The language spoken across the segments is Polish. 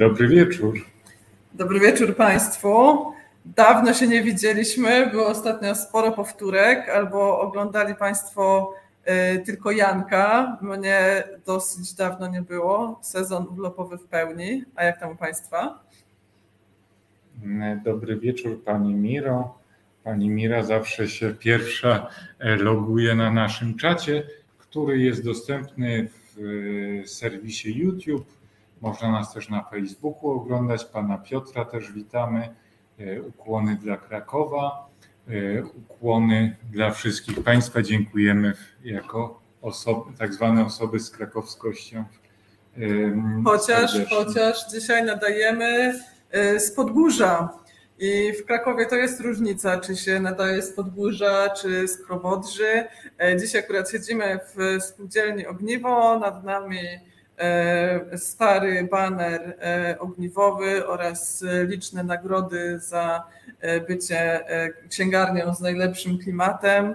Dobry wieczór. Dobry wieczór Państwu. Dawno się nie widzieliśmy, było ostatnio sporo powtórek, albo oglądali Państwo y, tylko Janka. Mnie dosyć dawno nie było. Sezon urlopowy w pełni. A jak tam u Państwa? Dobry wieczór Pani Miro. Pani Mira zawsze się pierwsza e, loguje na naszym czacie, który jest dostępny w e, serwisie YouTube można nas też na Facebooku oglądać. Pana Piotra też witamy. E, ukłony dla Krakowa, e, ukłony dla wszystkich Państwa. Dziękujemy jako osoby, tak zwane osoby z krakowskością. Chociaż, chociaż dzisiaj nadajemy e, z Podgórza. I w Krakowie to jest różnica, czy się nadaje z Podgórza, czy z Krowodrzy. Dzisiaj akurat siedzimy w spółdzielni Ogniwo, nad nami E, stary baner e, ogniwowy oraz liczne nagrody za e, bycie księgarnią z najlepszym klimatem.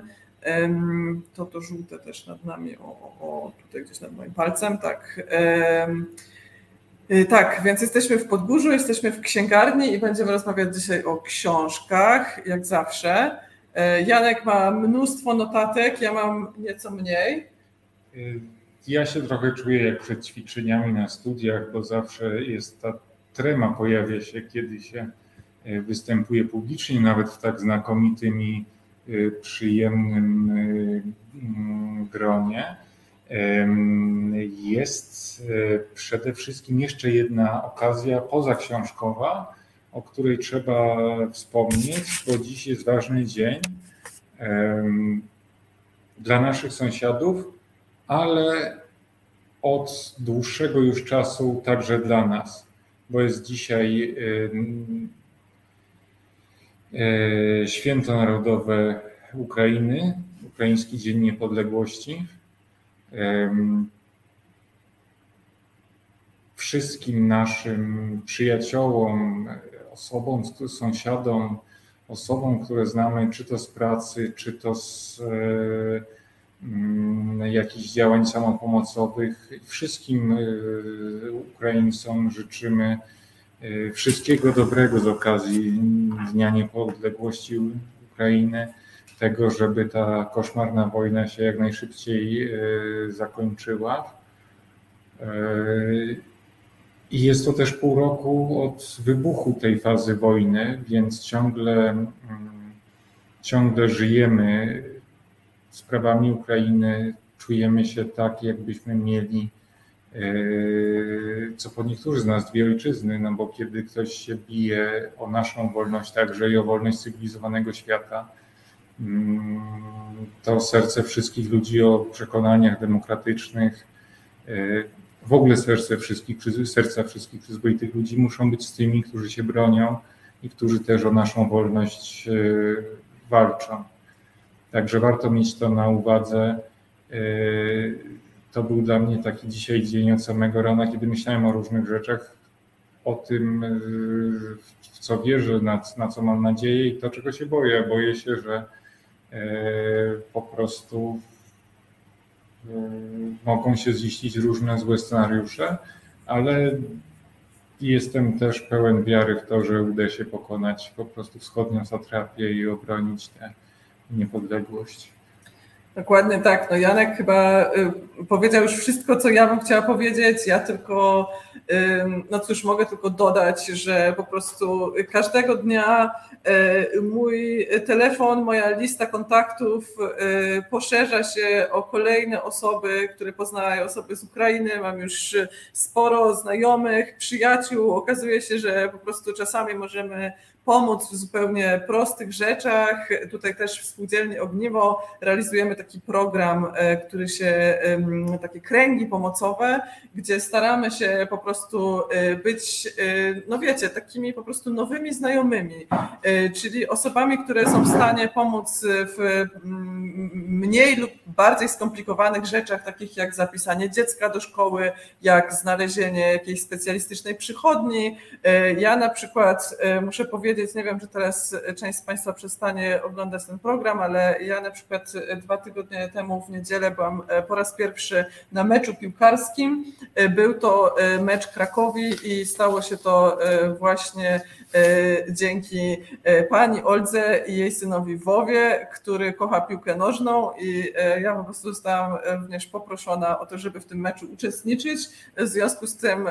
To to żółte też nad nami, o, o, tutaj gdzieś nad moim palcem, tak. Tak, więc jesteśmy w Podgórzu, jesteśmy w księgarni i będziemy rozmawiać dzisiaj o książkach, jak zawsze. Janek ma mnóstwo notatek, ja mam nieco mniej. Ja się trochę czuję jak przed ćwiczeniami na studiach, bo zawsze jest ta trema pojawia się, kiedy się e, występuje publicznie, nawet w tak znakomitym i e, przyjemnym e, mm, gronie. Jest przede wszystkim jeszcze jedna okazja pozaksiążkowa, o której trzeba wspomnieć, bo dziś jest ważny dzień dla naszych sąsiadów, ale od dłuższego już czasu także dla nas, bo jest dzisiaj Święto Narodowe Ukrainy, Ukraiński Dzień Niepodległości. Wszystkim naszym przyjaciołom, osobom, sąsiadom, osobom, które znamy, czy to z pracy, czy to z Mm, jakichś działań samopomocowych. Wszystkim y, Ukraińcom życzymy y, wszystkiego dobrego z okazji Dnia Niepodległości Ukrainy, tego, żeby ta koszmarna wojna się jak najszybciej y, zakończyła. I jest to też pół roku od wybuchu tej fazy wojny, więc ciągle, mm, ciągle żyjemy sprawami Ukrainy czujemy się tak, jakbyśmy mieli, e, co po niektórzy z nas, dwie ojczyzny, no bo kiedy ktoś się bije o naszą wolność także i o wolność cywilizowanego świata, mm, to serce wszystkich ludzi o przekonaniach demokratycznych, e, w ogóle serce wszystkich, serca wszystkich przyzwoitych ludzi muszą być z tymi, którzy się bronią i którzy też o naszą wolność e, walczą. Także warto mieć to na uwadze. Yy, to był dla mnie taki dzisiaj dzień od samego rana, kiedy myślałem o różnych rzeczach, o tym, yy, w co wierzę, na, na co mam nadzieję i to, czego się boję. Boję się, że yy, po prostu mogą się ziścić różne złe scenariusze, ale jestem też pełen wiary w to, że uda się pokonać po prostu wschodnią satrapię i obronić te niepodległość. Dokładnie tak. No Janek chyba y, powiedział już wszystko, co ja bym chciała powiedzieć. Ja tylko, no cóż, mogę tylko dodać, że po prostu każdego dnia y, mój telefon, moja lista kontaktów y, poszerza się o kolejne osoby, które poznają osoby z Ukrainy. Mam już sporo znajomych, przyjaciół. Okazuje się, że po prostu czasami możemy pomóc w zupełnie prostych rzeczach. Tutaj też w Spółdzielni Ogniwo realizujemy taki program, e, który się, takie kręgi pomocowe, gdzie staramy się po prostu e, być, e, no wiecie, takimi po prostu nowymi znajomymi, czyli osobami, które są w stanie pomóc w mniej lub bardziej skomplikowanych rzeczach, takich jak zapisanie dziecka do szkoły, jak znalezienie jakiejś specjalistycznej przychodni. Ja na przykład muszę powiedzieć, powiedzieć, nie wiem, czy teraz część z Państwa przestanie oglądać ten program, ale ja na przykład dwa tygodnie temu w niedzielę byłam po raz pierwszy na meczu piłkarskim. Był to mecz Krakowi i stało się to właśnie dzięki pani Oldze i jej synowi Wowie, który kocha piłkę nożną i ja po prostu zostałam również poproszona o to, żeby w tym meczu uczestniczyć. W związku z tym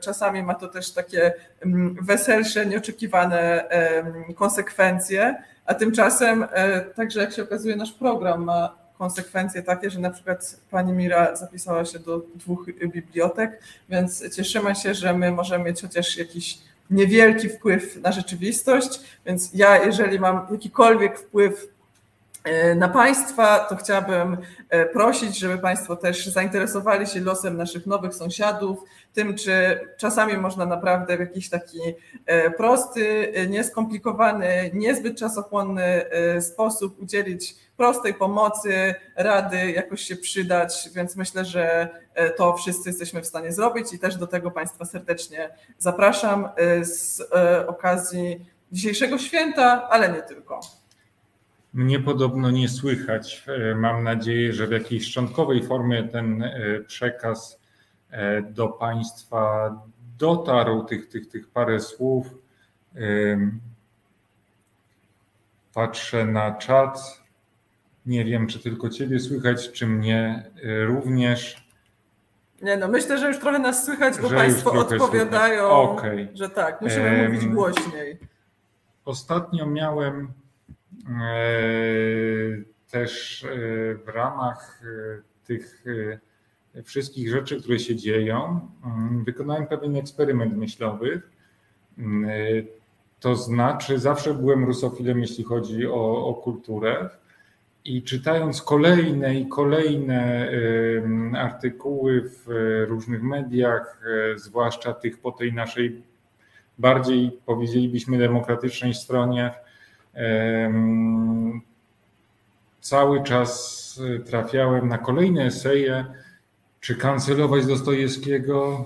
czasami ma to też takie mm, weselsze, nieoczekiwane konsekwencje, a tymczasem e, także jak się okazuje nasz program ma konsekwencje takie, że na przykład pani Mira zapisała się do dwóch bibliotek, więc cieszymy się, że my możemy mieć chociaż jakiś niewielki wpływ na rzeczywistość, więc ja jeżeli mam jakikolwiek wpływ na Państwa, to chciałabym e, prosić, żeby Państwo też zainteresowali się losem naszych nowych sąsiadów, tym, czy czasami można naprawdę w jakiś taki e, prosty, nieskomplikowany, niezbyt czasochłonny sposób udzielić prostej pomocy, rady, jakoś się przydać, więc myślę, że to wszyscy jesteśmy w stanie zrobić i też do tego Państwa serdecznie zapraszam z okazji dzisiejszego święta, ale nie tylko. Mnie podobno nie słychać. E, mam nadzieję, że w jakiejś szczątkowej formie ten e, przekaz e, do Państwa dotarł, tych, tych, tych parę słów. Patrzę na czat. Nie wiem, czy tylko Ciebie słychać, czy mnie również. Nie no, myślę, że już trochę nas słychać, bo Państwo odpowiadają, okay. że tak, musimy um, mówić głośniej. Ostatnio miałem też e, w ramach e, tych wszystkich rzeczy, które się dzieją, mm, wykonałem pewien eksperyment myślowy. Mm, to znaczy, zawsze byłem rusofilem, jeśli chodzi o, o kulturę. I czytając kolejne i kolejne artykuły w różnych mediach, zwłaszcza tych po tej naszej bardziej, powiedzielibyśmy, demokratycznej stronie, Cały czas trafiałem na kolejne eseje, czy kancelować Dostojewskiego,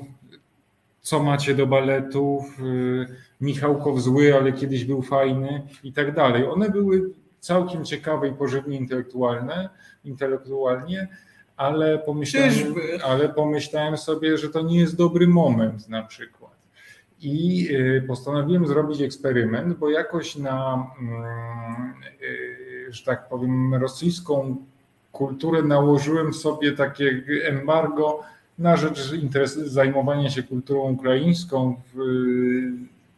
co macie do baletów, y, Michałkow zły, ale kiedyś był fajny i tak dalej. One były całkiem ciekawe i pożywnie intelektualne, intelektualnie, ale pomyślałem, ale pomyślałem sobie, że to nie jest dobry moment na przykład i y, postanowiłem zrobić eksperyment, bo jakoś na, mm, y, że tak powiem, rosyjską kulturę nałożyłem sobie takie embargo na rzecz interes, zajmowania się kulturą ukraińską,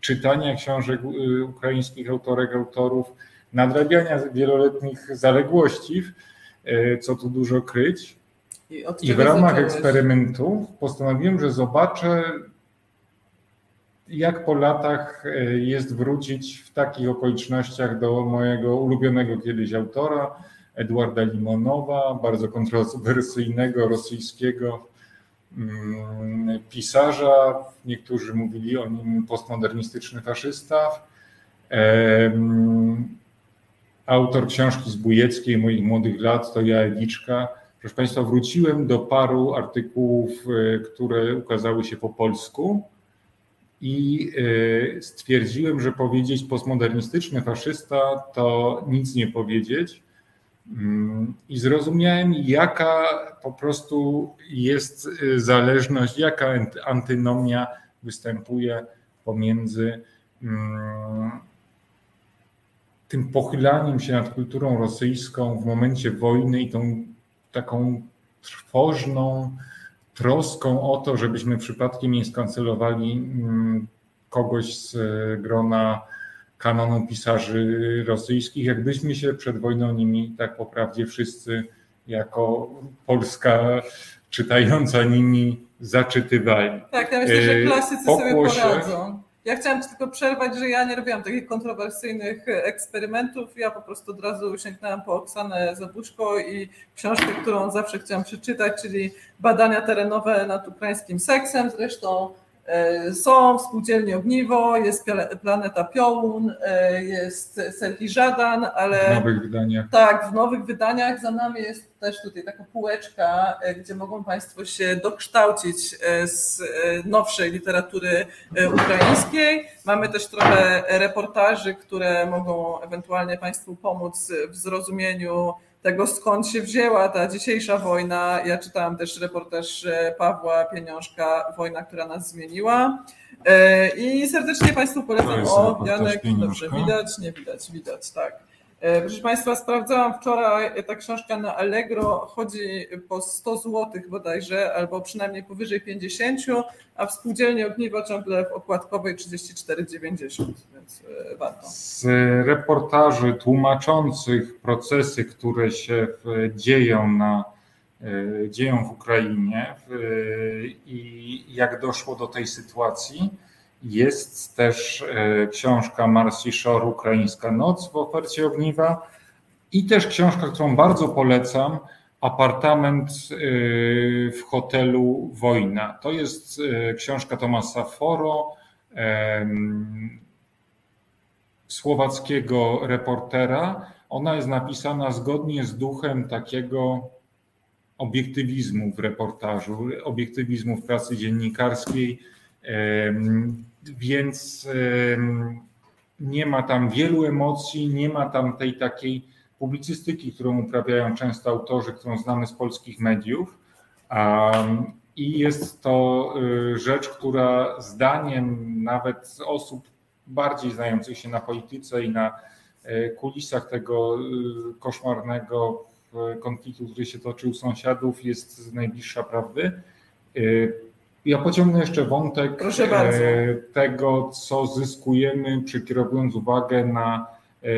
czytania książek y, ukraińskich autorek, autorów, nadrabiania wieloletnich zaległości, co tu dużo kryć. I, I w ramach zacząłeś? eksperymentu postanowiłem, że zobaczę, jak po latach e, jest wrócić w takich okolicznościach do mojego ulubionego kiedyś autora, Edwarda Limonowa, bardzo kontrowersyjnego rosyjskiego mm, pisarza. Niektórzy mówili o nim postmodernistyczny faszysta. Autor książki z Bujeckiej, moich młodych lat, to ja Ewiczka. Proszę Państwa, wróciłem do paru artykułów, e, które ukazały się po polsku i y, stwierdziłem, że powiedzieć postmodernistyczny faszysta to nic nie powiedzieć. Mm, I zrozumiałem, jaka po prostu jest y, zależność, jaka antynomia występuje pomiędzy mm, tym pochylaniem się nad kulturą rosyjską w momencie wojny i tą taką trwożną, troską o to, żebyśmy przypadkiem nie skancelowali mm, kogoś z e, grona kanonu pisarzy rosyjskich, jakbyśmy się przed wojną nimi tak po prawdzie wszyscy jako Polska czytająca nimi zaczytywali. Tak, ja myślę, że e, klasycy sobie poradzą. Ja chciałam ci tylko przerwać, że ja nie robiłam takich kontrowersyjnych eksperymentów. Ja po prostu od razu sięgnęłam po Oksanę Zabuszko i książkę, którą zawsze chciałam przeczytać, czyli badania terenowe nad ukraińskim seksem. Zresztą Są w spółdzielni Ogniwo, jest Planeta Piołun, jest Selki Żadan, ale... W nowych wydaniach. Tak, w nowych wydaniach. Za nami jest też tutaj taka półeczka, gdzie mogą Państwo się dokształcić z nowszej literatury ukraińskiej. Mamy też trochę reportaży, które mogą ewentualnie Państwu pomóc w zrozumieniu tego, skąd się wzięła ta dzisiejsza wojna. Ja czytałam też reportaż e, Pawła Pieniążka, Wojna, która nas zmieniła. E, I serdecznie Państwu polecam. O, Janek, dobrze, widać, nie widać, widać, tak. E, proszę Państwa, sprawdzałam wczoraj, ta książka na Allegro chodzi po 100 zł bodajże, albo przynajmniej powyżej 50, a w spółdzielni Ogniwo ciągle w okładkowej 34,90, więc e, warto. Z reportaży tłumaczących procesy, które się dzieją na e, dzieją w Ukrainie i jak doszło do tej sytuacji, jest też e, książka Marcy Shore Ukraińska Noc w ofercie ogniwa i też książka, którą bardzo polecam, Apartament e, w hotelu Wojna. To jest e, książka Tomasa Foro, słowackiego reportera. Ona jest napisana zgodnie z duchem takiego obiektywizmu w reportażu, obiektywizmu w pracy dziennikarskiej więc nie ma tam wielu emocji, nie ma tam tej takiej publicystyki, którą uprawiają często autorzy, którą znamy z polskich mediów. I jest to y, rzecz, która zdaniem nawet osób bardziej znających się na polityce i na e, kulisach tego y, koszmarnego konfliktu, który się toczył sąsiadów, jest najbliższa prawdy. Ja pociągnę jeszcze wątek e, tego, co zyskujemy, przekierowując uwagę na e,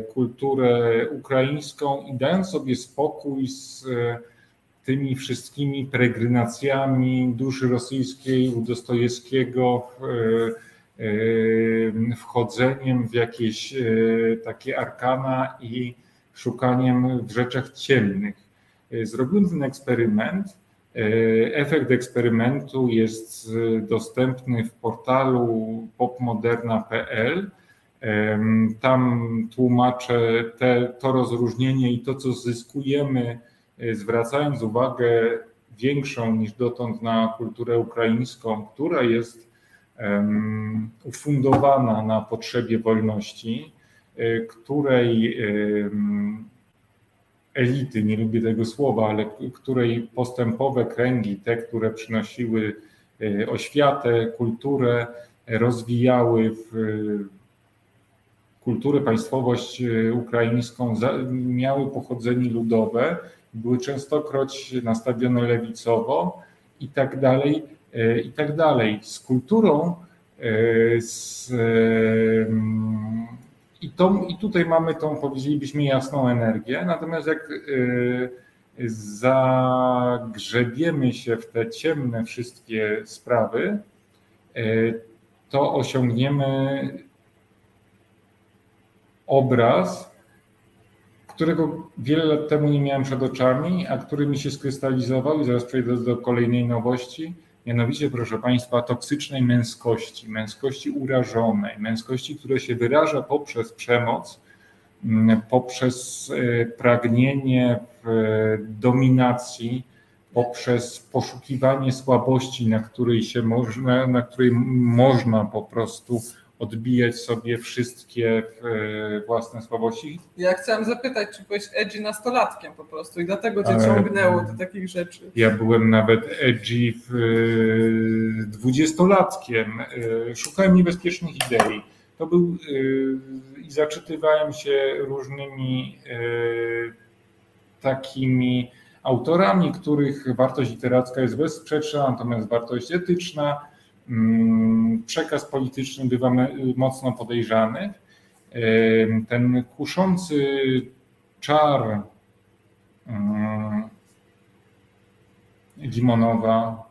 kulturę ukraińską i dając sobie spokój z e, tymi wszystkimi peregrinacjami duszy rosyjskiej u Dostojewskiego, wchodzeniem w jakieś takie arkana i szukaniem w rzeczach ciemnych. Zrobiłem ten eksperyment efekt eksperymentu jest e, dostępny w portalu popmoderna.pl. Tam tłumaczę te, to rozróżnienie i to, co zyskujemy, e, zwracając uwagę większą niż dotąd na kulturę ukraińską, która jest ufundowana na potrzebie wolności, której elity, nie lubię tego słowa, ale której postępowe kręgi, te, które przynosiły e, oświatę, kulturę, rozwijały w kulturę, państwowość e, ukraińską, miały pochodzenie ludowe, były częstokroć nastawione lewicowo i tak dalej, e, i tak dalej. Z kulturą, z i, I tutaj mamy tą, powiedzielibyśmy, jasną energię. Natomiast jak y, zagrzebiemy się w te ciemne wszystkie sprawy, y, to osiągniemy obraz, którego wiele lat temu nie miałem przed oczami, a który mi się skrystalizował i zaraz przejdę do kolejnej nowości mianowicie, proszę Państwa, toksycznej męskości, męskości urażonej, męskości, która się wyraża poprzez przemoc, mm, poprzez e, pragnienie dominacji, poprzez poszukiwanie słabości, na której się można, na której można po prostu odbijać sobie wszystkie e, własne słabości. Ja chciałam zapytać, czy byłeś edgy nastolatkiem po prostu i dlatego cię ciągnęło do takich rzeczy. Ja byłem nawet edgy e, dwudziestolatkiem. E, szukałem niebezpiecznych idei. To był i zaczytywałem się różnymi takimi autorami, których wartość literacka jest bezsprzeczna, natomiast wartość etyczna przekaz polityczny bywa mocno podejrzany. Ten kuszący czar Limonowa,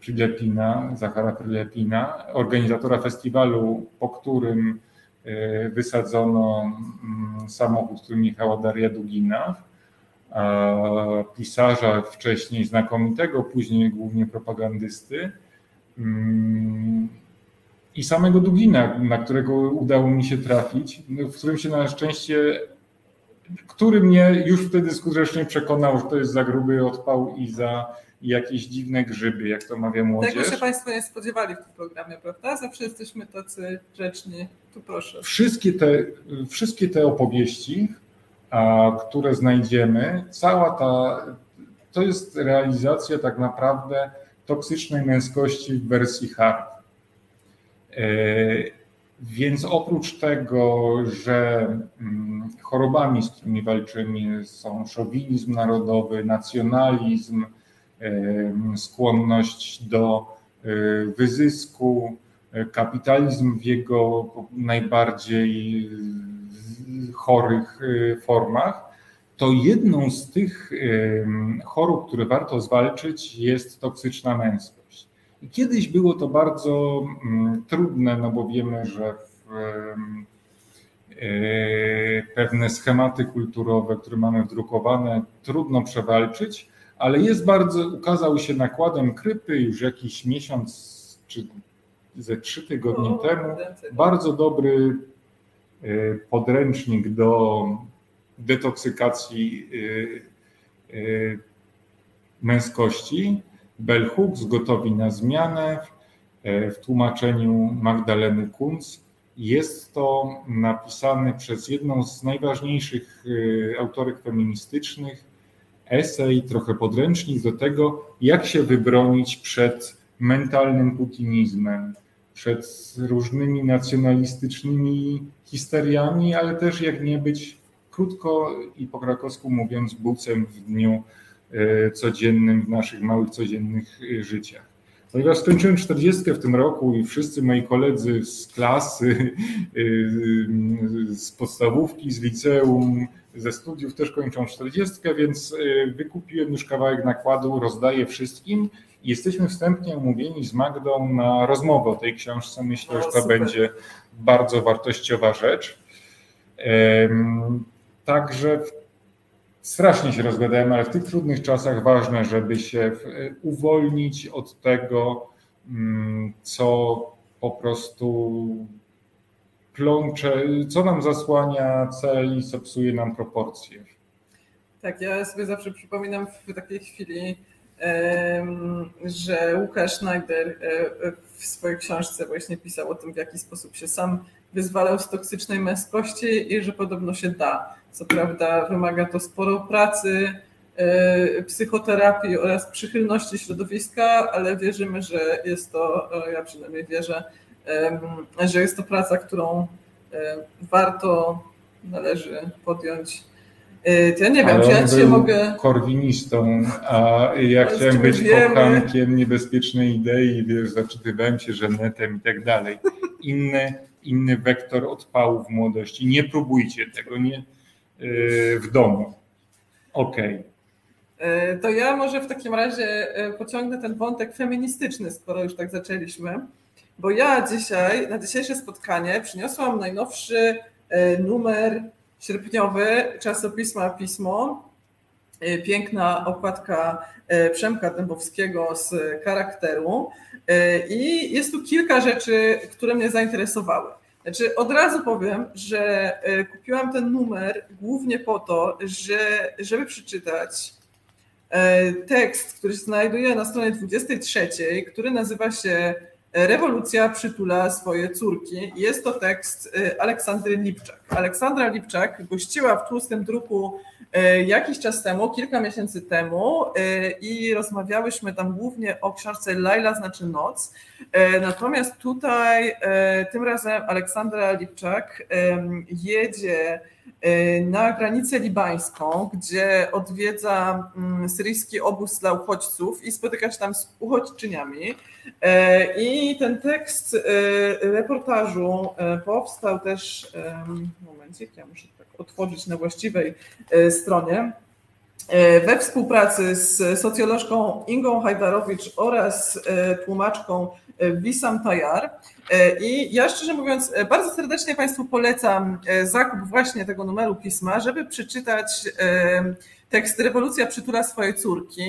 Prilepina, Zachara Prilepina, organizatora festiwalu, po którym e, wysadzono mm, samochód, którym jechała Daria Dugina, pisarza wcześniej znakomitego, później głównie propagandysty mm, i samego Dugina, na którego udało mi się trafić, no, w którym się na szczęście, który mnie już wtedy skutecznie przekonał, że to jest za gruby odpał i za jakieś dziwne grzyby, jak to mawia młodzież. Tego się Państwo nie spodziewali w tym programie, prawda? Zawsze jesteśmy tacy grzeczni. Tu proszę. Wszystkie te, wszystkie te opowieści, które znajdziemy, cała ta, to jest realizacja tak naprawdę toksycznej męskości w wersji hard. E, więc oprócz tego, że mm, chorobami, z którymi walczymy, są szowinizm narodowy, nacjonalizm, skłonność do e, wyzysku, e, kapitalizm w jego najbardziej chorych e, formach, to jedną z tych chorób, które warto zwalczyć, jest toksyczna męskość. I kiedyś było to bardzo mm, trudne, no bo wiemy, że pewne schematy kulturowe, które mamy wdrukowane, trudno przewalczyć, ale jest bardzo, ukazał się nakładem krypy już jakiś miesiąc czy ze trzy tygodnie temu. Bardzo dobry podręcznik do detoksykacji e, e, męskości. Bell Hooks gotowi na zmianę w tłumaczeniu Magdaleny Kunz. Jest to napisane przez jedną z najważniejszych autorek feministycznych, esej, trochę podręcznik do tego, jak się wybronić przed mentalnym putinizmem, przed różnymi nacjonalistycznymi histeriami, ale też jak nie być krótko i po krakowsku mówiąc bucem w dniu e, codziennym, w naszych małych codziennych e, życiach. Ponieważ skończyłem 40 w tym roku i wszyscy moi koledzy z klasy, e, z podstawówki, z liceum, ze studiów też kończą 40, więc wykupiłem już kawałek nakładu, rozdaję wszystkim. Jesteśmy wstępnie umówieni z Magdą na rozmowę o tej książce. Myślę, że to super. będzie bardzo wartościowa rzecz. Także strasznie się rozgadałem, ale w tych trudnych czasach ważne, żeby się uwolnić od tego, mm, co po prostu plącze, co nam zasłania cel i co psuje nam proporcje. Tak, ja sobie zawsze przypominam w takiej chwili, że Łukasz Schneider e, w swojej książce właśnie pisał o tym, w jaki sposób się sam wyzwalał z toksycznej męskości i że podobno się da. Co prawda wymaga to sporo pracy, e, psychoterapii oraz przychylności środowiska, ale wierzymy, że jest to, e, ja przynajmniej wierzę, że jest to praca, którą warto, należy podjąć. E, to ja nie wiem, Ale czy ja się mogę. Korwinistą, a ja chciałem być kochankiem niebezpiecznej idei, wiesz, zaczytywałem się żenetem i tak dalej. Inny, inny wektor odpału w młodości. Nie próbujcie tego nie e, w domu. Okej. Okay. To ja może w takim razie pociągnę ten wątek feministyczny, skoro już tak zaczęliśmy bo ja dzisiaj, na dzisiejsze spotkanie przyniosłam najnowszy numer sierpniowy czasopisma Pismo. E, piękna okładka e, Przemka Dębowskiego z charakteru. I jest tu kilka rzeczy, które mnie zainteresowały. Znaczy, od razu powiem, że kupiłam ten numer głównie po to, że, żeby przeczytać tekst, który się znajduje na stronie 23, który nazywa się Rewolucja przytula swoje córki. Jest to tekst y, Aleksandry Lipczak. Aleksandra Lipczak gościła w tłustym druku y, jakiś czas temu, kilka miesięcy temu y, i rozmawiałyśmy tam głównie o książce Laila znaczy noc. Natomiast tutaj tym razem Aleksandra Lipczak jedzie na granicę libańską, gdzie odwiedza mm, syryjski obóz dla uchodźców i spotyka się tam z uchodźczyniami. E, I ten tekst e, reportażu e, powstał też, momencik, ja muszę tak otworzyć na właściwej stronie, we współpracy z socjolożką Ingą Hajdarowicz oraz tłumaczką Wisam Tajar. I ja szczerze mówiąc, bardzo serdecznie Państwu polecam zakup właśnie tego numeru pisma, żeby przeczytać tekst Rewolucja przytula swojej córki.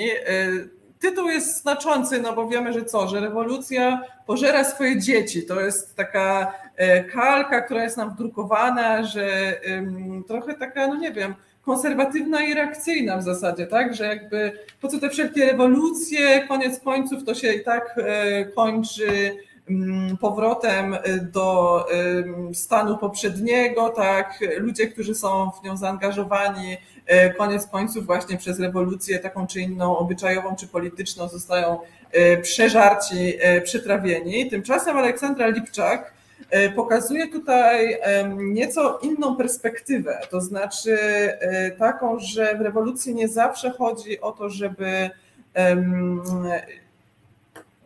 Tytuł jest znaczący, no bo wiemy, że co, że rewolucja pożera swoje dzieci. To jest taka e, kalka, która jest nam wdrukowana, że trochę taka, no nie wiem, konserwatywna i reakcyjna w zasadzie, tak? Że jakby po co te wszelkie rewolucje, koniec końców to się i tak e, kończy powrotem do stanu poprzedniego, tak? Ludzie, którzy są w nią zaangażowani, E, koniec końców właśnie przez rewolucję taką czy inną, obyczajową czy polityczną zostają przeżarci, przetrawieni. Tymczasem Aleksandra Lipczak pokazuje tutaj nieco inną perspektywę, to znaczy taką, że w rewolucji nie zawsze chodzi o to, żeby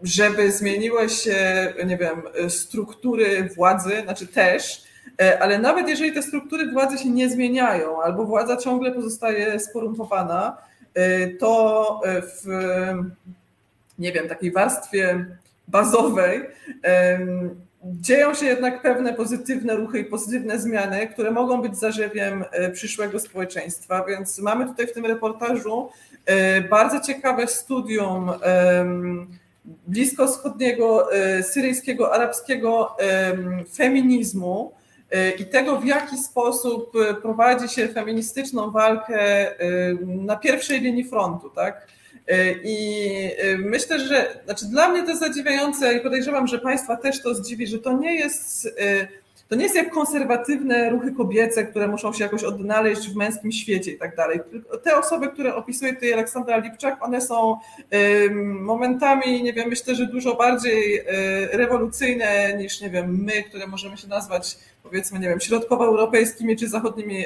żeby zmieniły się, nie wiem, struktury władzy, znaczy też, E, ale nawet jeżeli te struktury władzy się nie zmieniają, albo władza ciągle pozostaje skorumpowana, e, to w nie wiem, takiej warstwie bazowej dzieją się jednak pewne pozytywne ruchy i pozytywne zmiany, które mogą być zarzewiem e, przyszłego społeczeństwa. Więc mamy tutaj w tym reportażu bardzo ciekawe studium bliskowschodniego, syryjskiego, arabskiego feminizmu i tego, w jaki sposób e, prowadzi się feministyczną walkę e, na pierwszej linii frontu, tak? E, I myślę, że znaczy dla mnie to jest zadziwiające i podejrzewam, że Państwa też to zdziwi, że to nie jest to nie jest jak konserwatywne ruchy kobiece, które muszą się jakoś odnaleźć w męskim świecie i tak dalej. Te osoby, które opisuje tutaj Aleksandra Lipczak, one są momentami, nie wiem, myślę, że dużo bardziej rewolucyjne niż, nie wiem, my, które możemy się nazwać powiedzmy, nie wiem, środkowoeuropejskimi czy zachodnimi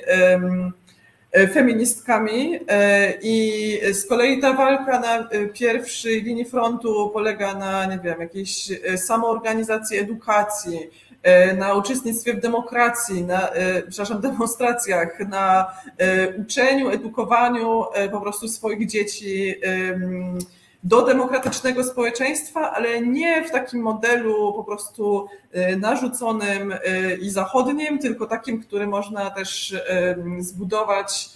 e, feministkami e, i z kolei ta walka na e, pierwszej linii frontu polega na, nie wiem, jakiejś samoorganizacji edukacji, na uczestnictwie w demokracji, na, przepraszam, demonstracjach, na uczeniu, edukowaniu po prostu swoich dzieci do demokratycznego społeczeństwa, ale nie w takim modelu po prostu narzuconym i zachodnim, tylko takim, który można też zbudować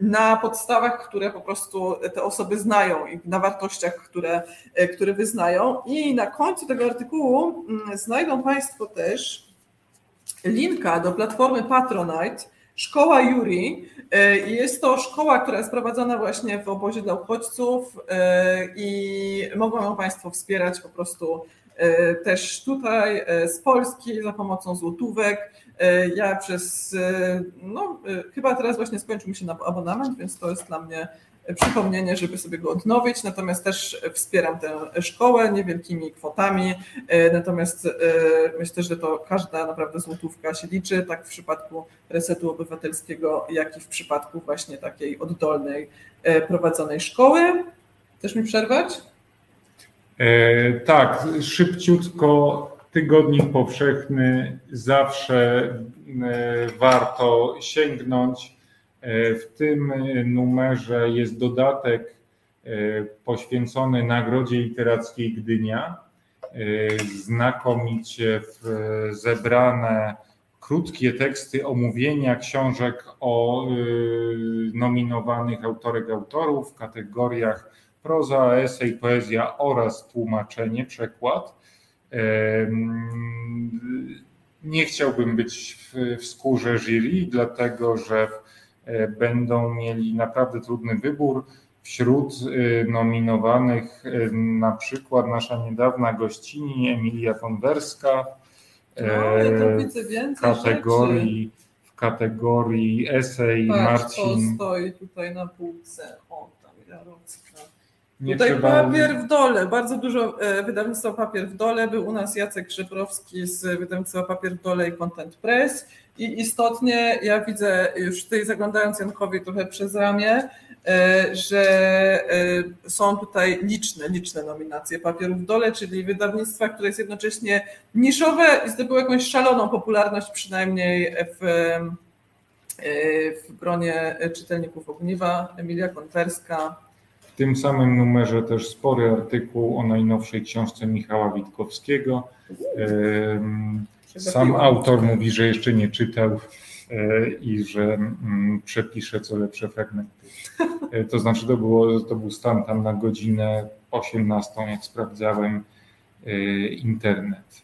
na podstawach, które po prostu te osoby znają i na wartościach, które, y, które wyznają. I na końcu tego artykułu mm, znajdą Państwo też linka do platformy Patronite, Szkoła Juri. E, jest to szkoła, która jest prowadzona właśnie w obozie dla uchodźców e, i mogą ją Państwo wspierać po prostu e, też tutaj z Polski za pomocą złotówek. Ja przez, no chyba teraz właśnie skończył mi się abonament, więc to jest dla mnie przypomnienie, żeby sobie go odnowić, natomiast też wspieram tę szkołę niewielkimi kwotami, e, natomiast e, myślę, że to każda naprawdę złotówka się liczy, tak w przypadku resetu obywatelskiego, jak i w przypadku właśnie takiej oddolnej e, prowadzonej szkoły. Chcesz mi przerwać? E, tak, szybciutko tygodnik powszechny zawsze warto sięgnąć E, w tym numerze jest dodatek e, poświęcony Nagrodzie Literackiej Gdynia. E, znakomicie zebrane krótkie teksty omówienia książek o nominowanych autorek autorów w kategoriach proza, esej, poezja oraz tłumaczenie, przekład. Nie chciałbym być w, skórze jury, dlatego że E, będą mieli naprawdę trudny wybór. Wśród e, nominowanych e, na przykład nasza niedawna gościni Emilia Fonderska no, w kategorii w kategorii esej Patrz, Marcin. To stoi tutaj na półce. O, tam Jarocka. Nie Tutaj trzeba... papier w dole, bardzo dużo wydawnictwa Papier w dole. Był u nas Jacek Grzebrowski z wydawnictwa Papier w dole i Content Press. I istotnie ja widzę już tutaj zaglądając Jankowi trochę przez ramię, e, że e, są tutaj liczne, liczne nominacje papierów w dole, czyli wydawnictwa, które jest jednocześnie niszowe i zdobyło jakąś szaloną popularność, przynajmniej w, w gronie czytelników Ogniwa, Emilia Konwerska. W tym samym numerze też spory artykuł o najnowszej książce Michała Witkowskiego. Sam autor mówi, że jeszcze nie czytał e, i że mm, przepisze co lepsze fragmenty. E, to znaczy to, było, to był stan tam na godzinę 18, jak sprawdzałem e, internet.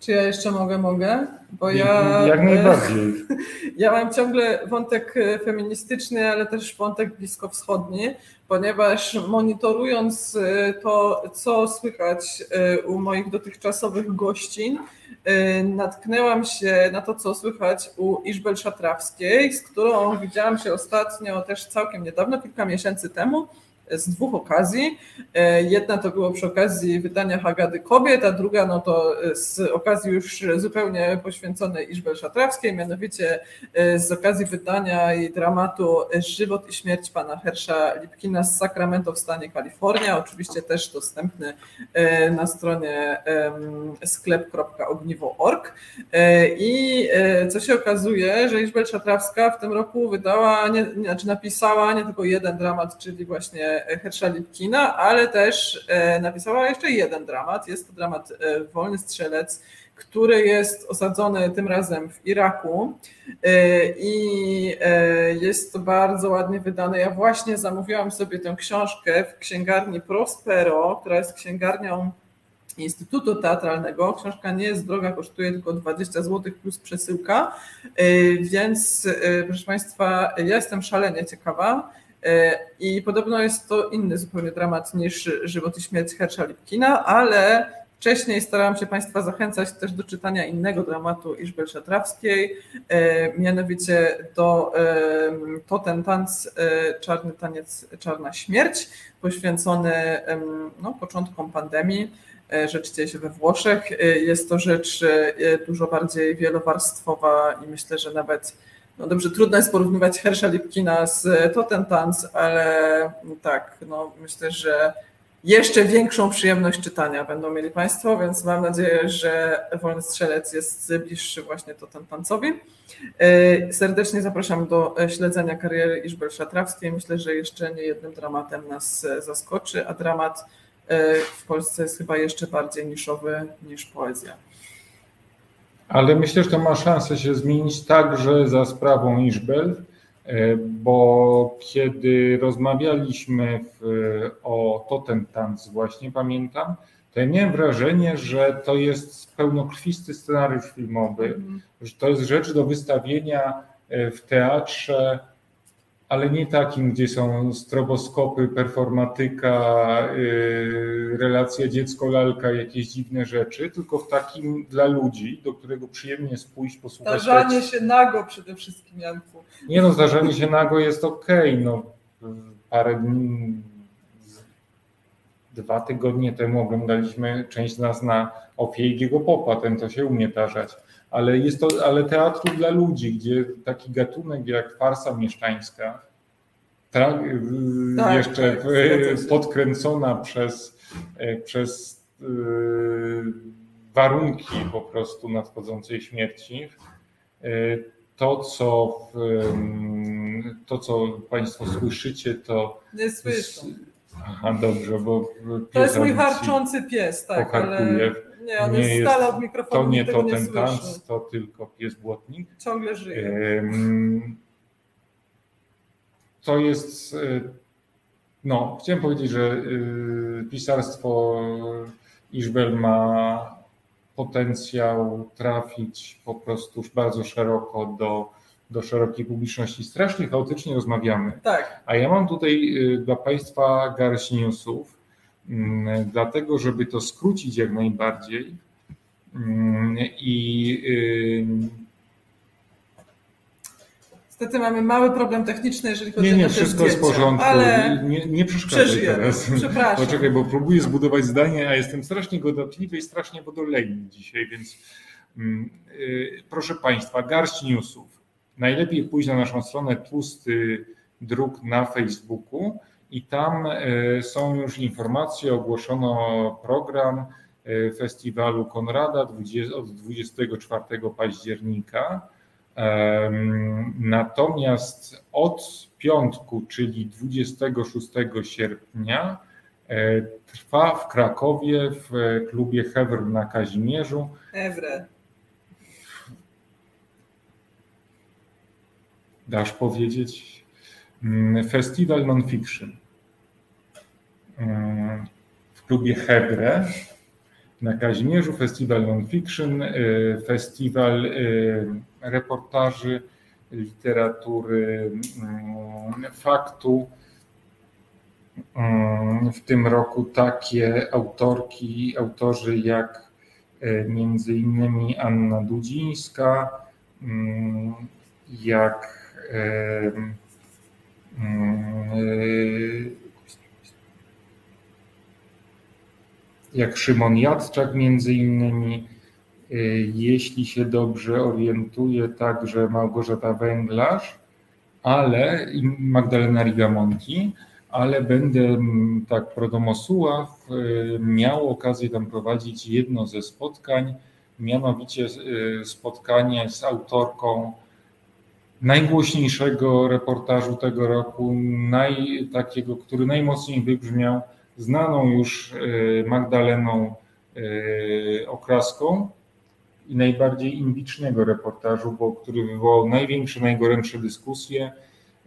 Czy ja jeszcze mogę? Mogę? Bo ja. Jak najbardziej. Ja mam ciągle wątek feministyczny, ale też wątek bliskowschodni, ponieważ monitorując to, co słychać u moich dotychczasowych gościń, natknęłam się na to, co słychać u Iżbel Szatrawskiej, z którą widziałam się ostatnio też całkiem niedawno, kilka miesięcy temu z dwóch okazji. E, jedna to było przy okazji wydania Hagady Kobiet, a druga no to z okazji już zupełnie poświęconej Iżbel Szatrawskiej, mianowicie e, z okazji wydania jej dramatu Żywot i śmierć pana Hersza Lipkina z Sacramento w stanie Kalifornia, oczywiście też dostępny e, na stronie sklep.ogniwo.org. I co się okazuje, że Iżbel Szatrawska w tym roku wydała, nie, znaczy napisała nie tylko jeden dramat, czyli właśnie Hersza Lipkina, ale też e, napisała jeszcze jeden dramat. Jest to dramat e, Wolny Strzelec, który jest osadzony tym razem w Iraku e, i jest to bardzo ładnie wydane. Ja właśnie zamówiłam sobie tę książkę w księgarni Prospero, która jest księgarnią Instytutu Teatralnego. Książka nie jest droga, kosztuje tylko 20 zł plus przesyłka, więc proszę Państwa, ja jestem szalenie ciekawa. E, I podobno jest to inny zupełnie dramat niż Żywot i śmierć Hersza Lipkina, ale wcześniej starałam się Państwa zachęcać też do czytania innego dramatu Iżbel Szatrawskiej, e, mianowicie do e, To ten tanc, Czarny taniec, Czarna śmierć, poświęcony no, początkom pandemii. Rzecz dzieje się we Włoszech. Jest to rzecz dużo bardziej wielowarstwowa i myślę, że nawet no dobrze, trudno jest porównywać Hersza Lipkina z Totem Tanz, ale tak, no myślę, że jeszcze większą przyjemność czytania będą mieli Państwo, więc mam nadzieję, że Wolny Strzelec jest bliższy właśnie Totem Tancowi. E, serdecznie zapraszam do śledzenia kariery Iżbel Szatrawskiej. Myślę, że jeszcze nie jednym dramatem nas zaskoczy, a dramat e, w Polsce jest chyba jeszcze bardziej niszowy niż poezja. Ale myślę, że to ma szansę się zmienić także za sprawą Iżbel, e, bo kiedy rozmawialiśmy w, o Totem Tanz właśnie, pamiętam, to ja miałem wrażenie, że to jest pełnokrwisty scenariusz filmowy, mm. że to jest rzecz do wystawienia e, w teatrze ale nie takim, gdzie są stroboskopy, performatyka, yy, relacja dziecko-lalka, jakieś dziwne rzeczy, tylko w takim dla ludzi, do którego przyjemnie jest pójść, posłuchać. Zdarzanie się nago przede wszystkim, Janku. Nie no, zdarzenie się nago jest okej, okay. no parę dni, dwa tygodnie temu oglądaliśmy część z nas na Ofiejgiego Popa, ten to się umie tarzać ale jest to ale teatru dla ludzi, gdzie taki gatunek jak farsa mieszczańska, tak, tak jeszcze podkręcona przez, e, przez e, warunki po prostu nadchodzącej śmierci, e, to co, to, co Państwo słyszycie, to. Nie słyszę. Aha, dobrze, bo. To jest mój harczący pies, tak. Ale nie, on nie jest stale od mikrofonu. To nie to ten tanc, to tylko pies błotnik. Ciągle żyje. To jest. E, no, chciałem powiedzieć, że e, pisarstwo Iżbel ma potencjał trafić po prostu bardzo szeroko do, do szerokiej publiczności. Strasznie chaotycznie rozmawiamy. Tak. A ja mam tutaj e, dla Państwa garść newsów dlatego, żeby to skrócić jak najbardziej mm, i Niestety mamy mały problem techniczny, jeżeli chodzi nie, nie, o te wszystko jest w porządku. Ale nie, nie przeszkadzaj teraz. Przepraszam. Poczekaj, bo próbuję zbudować zdanie, a jestem strasznie godotliwy i strasznie wodolejny dzisiaj, więc mm, y, proszę Państwa, garść newsów. Najlepiej pójść na naszą stronę Tłusty Druk na Facebooku i tam e, są już informacje, ogłoszono program e, festiwalu Konrada od 24 października. Natomiast od piątku, czyli 26 sierpnia, e, trwa w Krakowie w klubie Hewr na Kazimierzu. Ewre. Dasz powiedzieć? Mm, festiwal Nonfiction w klubie Hebre na Kazimierzu, festiwal Nonfiction, y, festiwal y, reportaży, literatury, mm, faktu. W tym roku takie autorki, autorzy jak y, między innymi Anna Dudzińska, jak jak Szymon Jadczak między innymi, jeśli się dobrze orientuję, także Małgorzata Węglarz, ale Magdalena Rigamonti, ale będę tak Prodomosuław miał okazję tam prowadzić jedno ze spotkań, mianowicie spotkanie z autorką najgłośniejszego reportażu tego roku, naj, takiego, który najmocniej wybrzmiał, znaną już e, Magdaleną e, Okraską i najbardziej imbicznego reportażu, bo który wywołał największe, najgorętsze dyskusje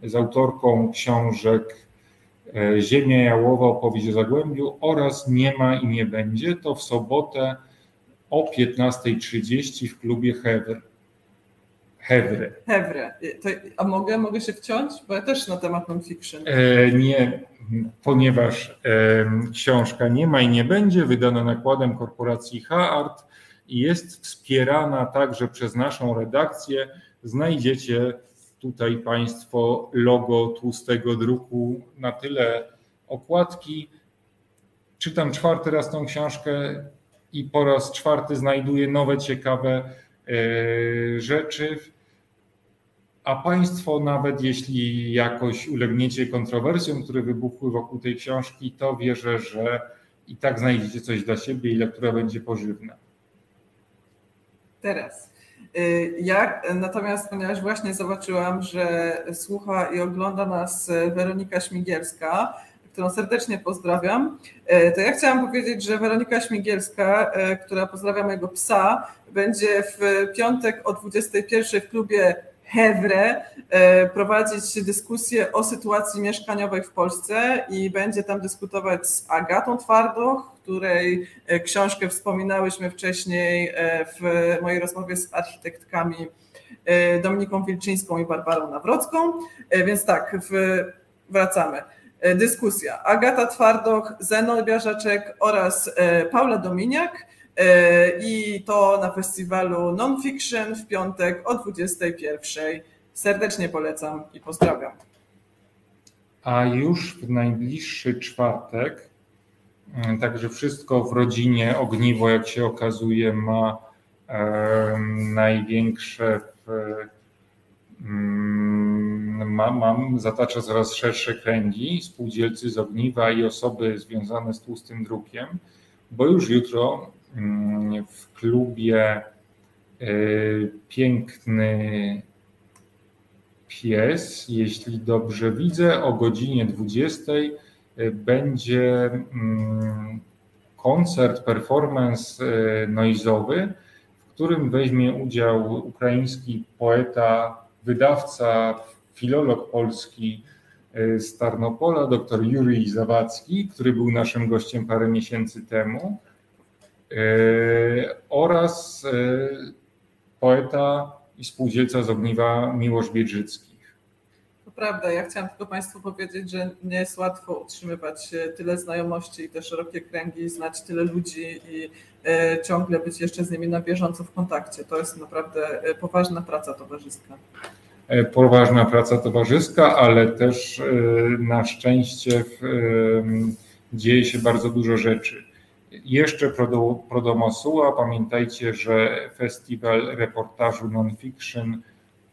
z autorką książek e, Ziemia Jałowa, opowieść o Zagłębiu oraz Nie ma i nie będzie. To w sobotę o 15.30 w klubie Hewer. Hewre. Hewre. To, a mogę, mogę się wciąć? Bo ja też na temat non-fiction. E, nie, ponieważ e, książka nie ma i nie będzie wydana nakładem korporacji H-Art i jest wspierana także przez naszą redakcję. Znajdziecie tutaj Państwo logo tłustego druku na tyle okładki. Czytam czwarty raz tą książkę i po raz czwarty znajduję nowe, ciekawe e, rzeczy a Państwo, nawet jeśli jakoś ulegniecie kontrowersjom, które wybuchły wokół tej książki, to wierzę, że i tak znajdziecie coś dla siebie i która będzie pożywna. Teraz. Y, ja natomiast, ponieważ właśnie zobaczyłam, że słucha i ogląda nas Weronika Śmigielska, którą serdecznie pozdrawiam, y, to ja chciałam powiedzieć, że Weronika Śmigielska, y, która pozdrawia mojego psa, będzie w piątek o 21 w klubie Hewre e, prowadzić dyskusję o sytuacji mieszkaniowej w Polsce i będzie tam dyskutować z Agatą Twardoch, której e, książkę wspominałyśmy wcześniej e, w mojej rozmowie z architektkami Dominiką Wilczyńską i Barbarą Nawrocką. Więc tak, wracamy. Dyskusja. Agata Twardoch, Zenon Biarzaczek oraz Paula Dominiak i to na festiwalu Nonfiction w piątek o 21. Serdecznie polecam i pozdrawiam. A już w najbliższy czwartek, mm, także wszystko w rodzinie Ogniwo, jak się okazuje, ma e, największe w, mm, ma, mam, zatacza coraz szersze kręgi, spółdzielcy z ogniwa i osoby związane z tłustym drukiem, bo już jutro w klubie y, Piękny Pies, jeśli dobrze widzę, o godzinie 20 y, będzie mm, koncert, performance y, noizowy, w którym weźmie udział ukraiński poeta, wydawca, filolog polski z Tarnopola, dr Jurij Zawadzki, który był naszym gościem parę miesięcy temu. E, oraz e, poeta i spółdzielca z ogniwa Miłosz Biedrzycki. To prawda, ja chciałam tylko Państwu powiedzieć, że nie jest łatwo utrzymywać tyle znajomości i te szerokie kręgi, znać tyle ludzi i e, ciągle być jeszcze z nimi na bieżąco w kontakcie. To jest naprawdę poważna praca towarzyska. Poważna praca towarzyska, ale też na szczęście dzieje się bardzo dużo rzeczy. Jeszcze Prodomosuła. Pamiętajcie, że festiwal reportażu non-fiction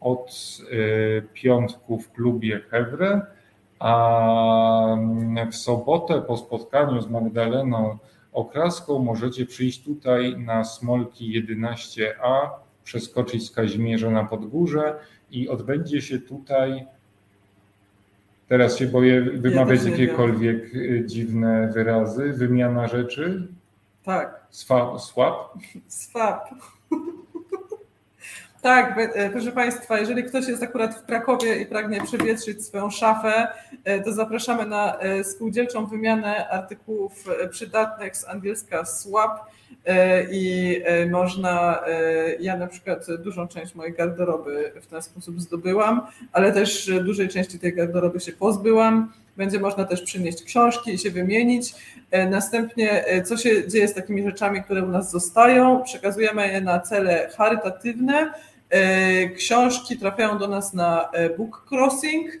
od y, piątku w klubie Hewre, a w sobotę po spotkaniu z Magdaleną Okraską możecie przyjść tutaj na Smolki 11a przeskoczyć z Kazimierza na Podgórze i odbędzie się tutaj. Teraz się boję wymawiać Ja jakiekolwiek y, dziwne wyrazy. Wymiana rzeczy. Tak, Swa, swap. swap. Tak, e, proszę Państwa, jeżeli ktoś jest akurat w Krakowie i pragnie przewietrzyć swoją szafę, e, to zapraszamy na e, spółdzielczą wymianę artykułów przydatnych z angielska swap i można, ja na przykład dużą część mojej garderoby w ten sposób zdobyłam, ale też dużej części tej garderoby się pozbyłam. Będzie można też przynieść książki i się wymienić. E, Następnie, e, co się dzieje z takimi rzeczami, które u nas zostają? Przekazujemy je na cele charytatywne. E, Książki trafiają do nas na Book Crossing.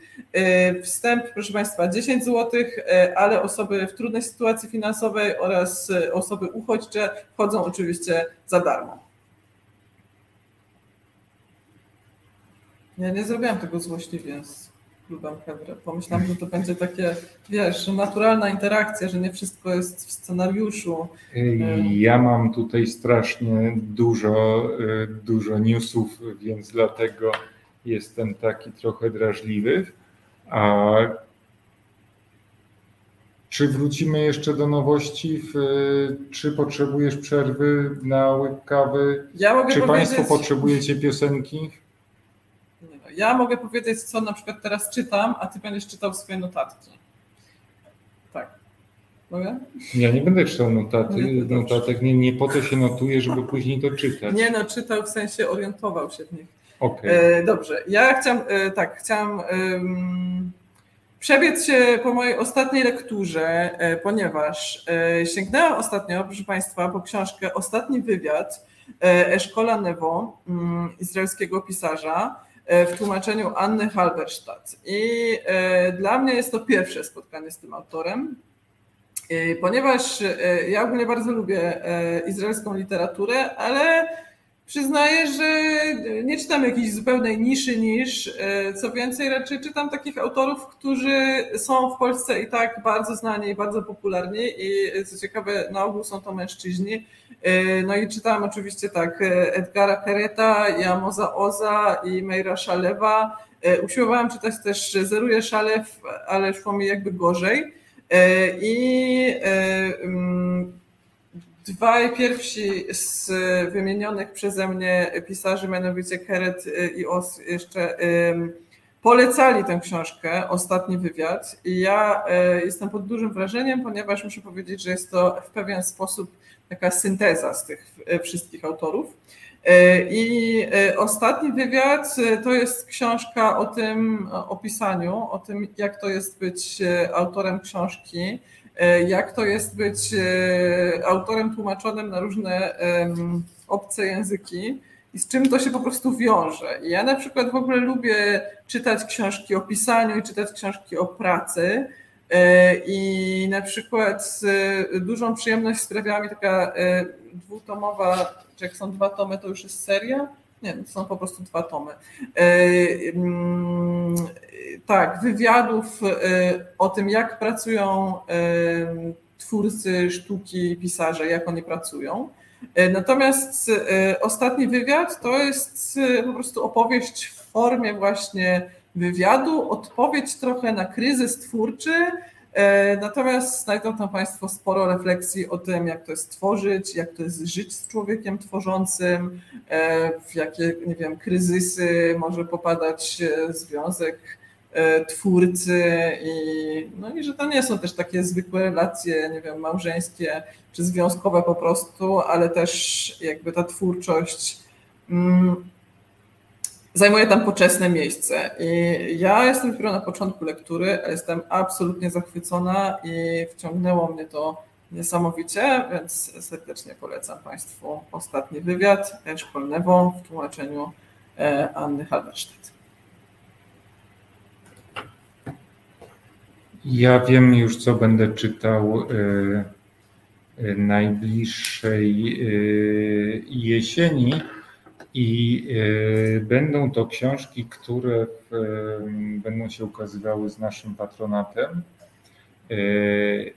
Wstęp, proszę Państwa, 10 zł, ale osoby w trudnej sytuacji finansowej oraz osoby uchodźcze wchodzą oczywiście za darmo. Ja nie zrobiłam tego złośliwie z klubem Hebra. Pomyślałam, że to będzie takie, wiesz, naturalna interakcja, że nie wszystko jest w scenariuszu. Ja mam tutaj strasznie dużo, y, dużo newsów, więc dlatego jestem taki trochę drażliwy. A czy wrócimy jeszcze do nowości? W, czy potrzebujesz przerwy na łyk kawy? Ja mogę Czy Państwo potrzebujecie piosenki? Nie no, Ja mogę powiedzieć, co na przykład teraz czytam, a ty będziesz czytał swoje notatki. Tak. Mogę? Ja nie będę czytał notaty, Nie, to dobrze. notatek, nie, nie po to się notuje, żeby później to czytać. Nie no, czytał w sensie orientował się w nich. Okej. E, dobrze, ja chciałam, e, tak, chciałam em, przebiec się po mojej ostatniej lekturze, e, ponieważ e, sięgnęłam ostatnio, proszę Państwa, po książkę Ostatni wywiad e, Eszkola Nevo, mm, izraelskiego pisarza, e, w tłumaczeniu Anny Halberstadt. I e, dla mnie jest to pierwsze spotkanie z tym autorem. E, Ponieważ e, ja ogólnie bardzo lubię e, izraelską literaturę, ale Przyznaję, że nie czytam jakiejś zupełnej niszy niż. e, Co więcej, raczej czytam takich autorów, którzy są w Polsce i tak bardzo znani i bardzo popularni i e, co ciekawe, na ogół są to mężczyźni. E, No i czytałam oczywiście tak Edgara Kereta, Jamoza Oza i Meira Szalewa. Usiłowałam czytać też Zeruję Szalew, ale szło mi jakby gorzej. I mm, Dwaj pierwsi z wymienionych przeze mnie pisarzy, mianowicie Keret i Os, jeszcze polecali tę książkę, Ostatni Wywiad. I ja y, jestem pod dużym wrażeniem, ponieważ muszę powiedzieć, że jest to w pewien sposób taka synteza z tych y, wszystkich autorów. Y, I y, ostatni wywiad y, to jest książka o tym o pisaniu, o tym, jak to jest być y, autorem książki, y, jak to jest być y, autorem tłumaczonym na różne obce języki i z czym to się po prostu wiąże. Ja na przykład w ogóle lubię czytać książki o pisaniu i czytać książki o pracy. E, I na przykład e, dużą przyjemność sprawiała mi taka e, dwutomowa, czy jak są dwa tomy, to już jest seria? Nie, to są po prostu dwa tomy. E, mm, Tak, wywiadów e, o tym, jak pracują e, twórcy sztuki, pisarze, jak oni pracują. Natomiast ostatni wywiad to jest po prostu opowieść w formie właśnie wywiadu, odpowiedź trochę na kryzys twórczy. E, Natomiast znajdą tam Państwo sporo refleksji o tym, jak to jest tworzyć, jak to jest żyć z człowiekiem tworzącym, e, w jakie, nie wiem, kryzysy może popadać e, związek twórcy i, no i że to nie są też takie zwykłe relacje, nie wiem, małżeńskie czy związkowe po prostu, ale też jakby ta twórczość mm, zajmuje tam poczesne miejsce. I ja jestem dopiero na początku lektury, jestem absolutnie zachwycona i wciągnęło mnie to niesamowicie, więc serdecznie polecam Państwu ostatni wywiad szkolnego w tłumaczeniu e, Anny Halberstadt. Ja wiem już, co będę czytał y, y, najbliższej jesieni i y, będą to książki, które y, będą się ukazywały z naszym patronatem. Y,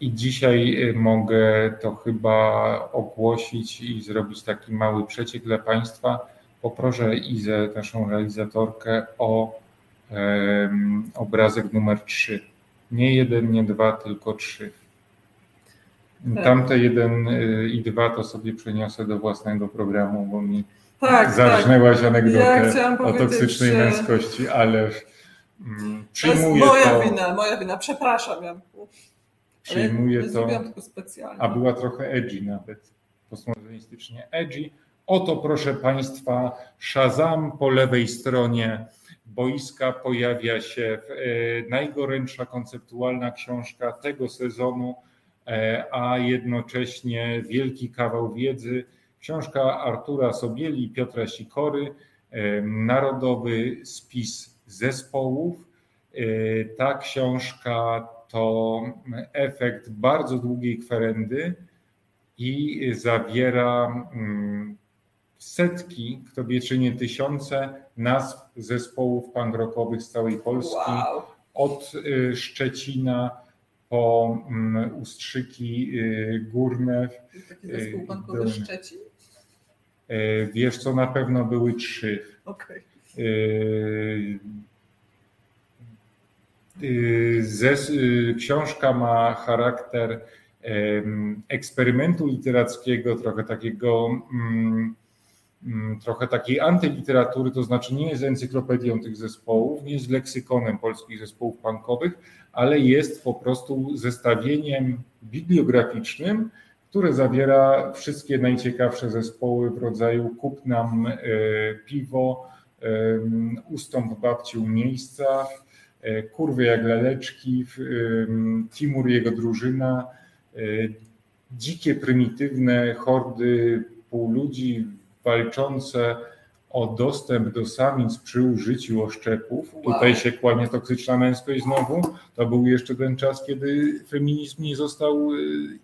I dzisiaj mogę to chyba ogłosić i zrobić taki mały przeciek dla Państwa. Poproszę Izę, naszą realizatorkę, o obrazek numer 3. Nie jeden, nie dwa, tylko trzy. Tak. Tamte jeden y, i dwa to sobie przeniosę do własnego programu, bo mi tak, zarżnęłaś tak. anegdotę ja o toksycznej że... męskości, ale mm, przyjmuję to. Jest moja to, wina, moja wina, przepraszam. Ja. Przyjmuję to. A była trochę edgy nawet, postmodernistycznie edgy. Oto proszę Państwa, Shazam po lewej stronie boiska pojawia się e, najgorętsza konceptualna książka tego sezonu, a jednocześnie wielki kawał wiedzy. Książka Artura Sobieli i Piotra Sikory, e, Narodowy Spis Zespołów. Ta książka to efekt bardzo długiej kwerendy i zawiera mm, setki, kto wie czy nie tysiące nazw zespołów punk rockowych z całej Polski. Wow. Od y, Szczecina po mm, Ustrzyki y, Górne. Taki zespół punkowy Szczecin? Wiesz co, na pewno były trzy. Okay. Książka ma charakter eksperymentu literackiego, trochę takiego Mm, trochę takiej antyliteratury, to znaczy nie jest encyklopedią tych zespołów, nie jest leksykonem polskich zespołów punkowych, ale jest po prostu zestawieniem bibliograficznym, które zawiera wszystkie najciekawsze zespoły w rodzaju kup nam e, piwo, e, ustąp babci u miejsca, e, kurwy jak laleczki, Timur jego drużyna, dzikie, prymitywne hordy półludzi walczące o dostęp do samic przy użyciu oszczepów. Wow. Tutaj się kłania toksyczna męskość znowu. To był jeszcze ten czas, kiedy feminizm nie został y,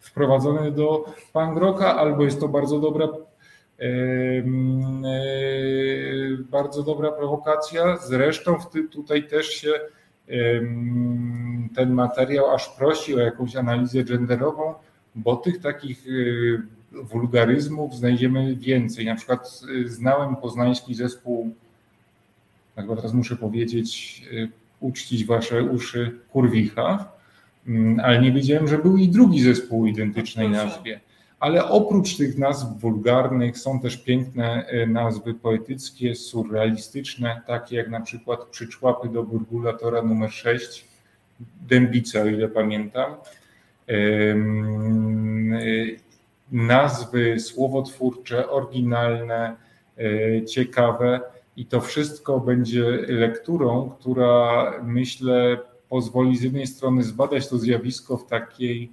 wprowadzony do punk rocka, albo jest to bardzo dobra e, bardzo dobra prowokacja. Zresztą tutaj też się ten materiał aż prosi o jakąś analizę genderową, bo tych takich y, wulgaryzmów znajdziemy więcej. Na przykład y, znałem poznański zespół, tak teraz muszę powiedzieć, y, uczcić wasze uszy, Kurwicha, mm, ale nie wiedziałem, że był i drugi zespół identycznej nazwie. Ale oprócz tych nazw wulgarnych są też piękne y, nazwy poetyckie, surrealistyczne, takie jak na przykład Przyczłapy do burgulatora numer 6, Dębica, o ile pamiętam nazwy słowotwórcze, oryginalne, e, ciekawe i to wszystko będzie lekturą, która myślę pozwoli z jednej strony zbadać to zjawisko w takiej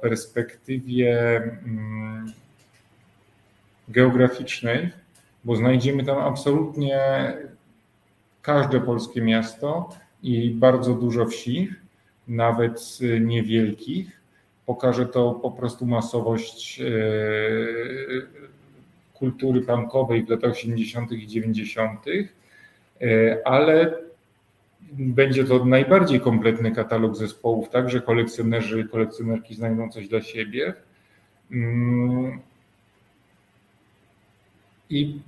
perspektywie mm, geograficznej, bo znajdziemy tam absolutnie każde polskie miasto i bardzo dużo wsi, nawet niewielkich pokaże to po prostu masowość e, kultury punkowej w latach 80. i 90., e, ale będzie to najbardziej kompletny katalog zespołów, tak, że kolekcjonerzy i kolekcjonerki znajdą coś dla siebie. Mm. I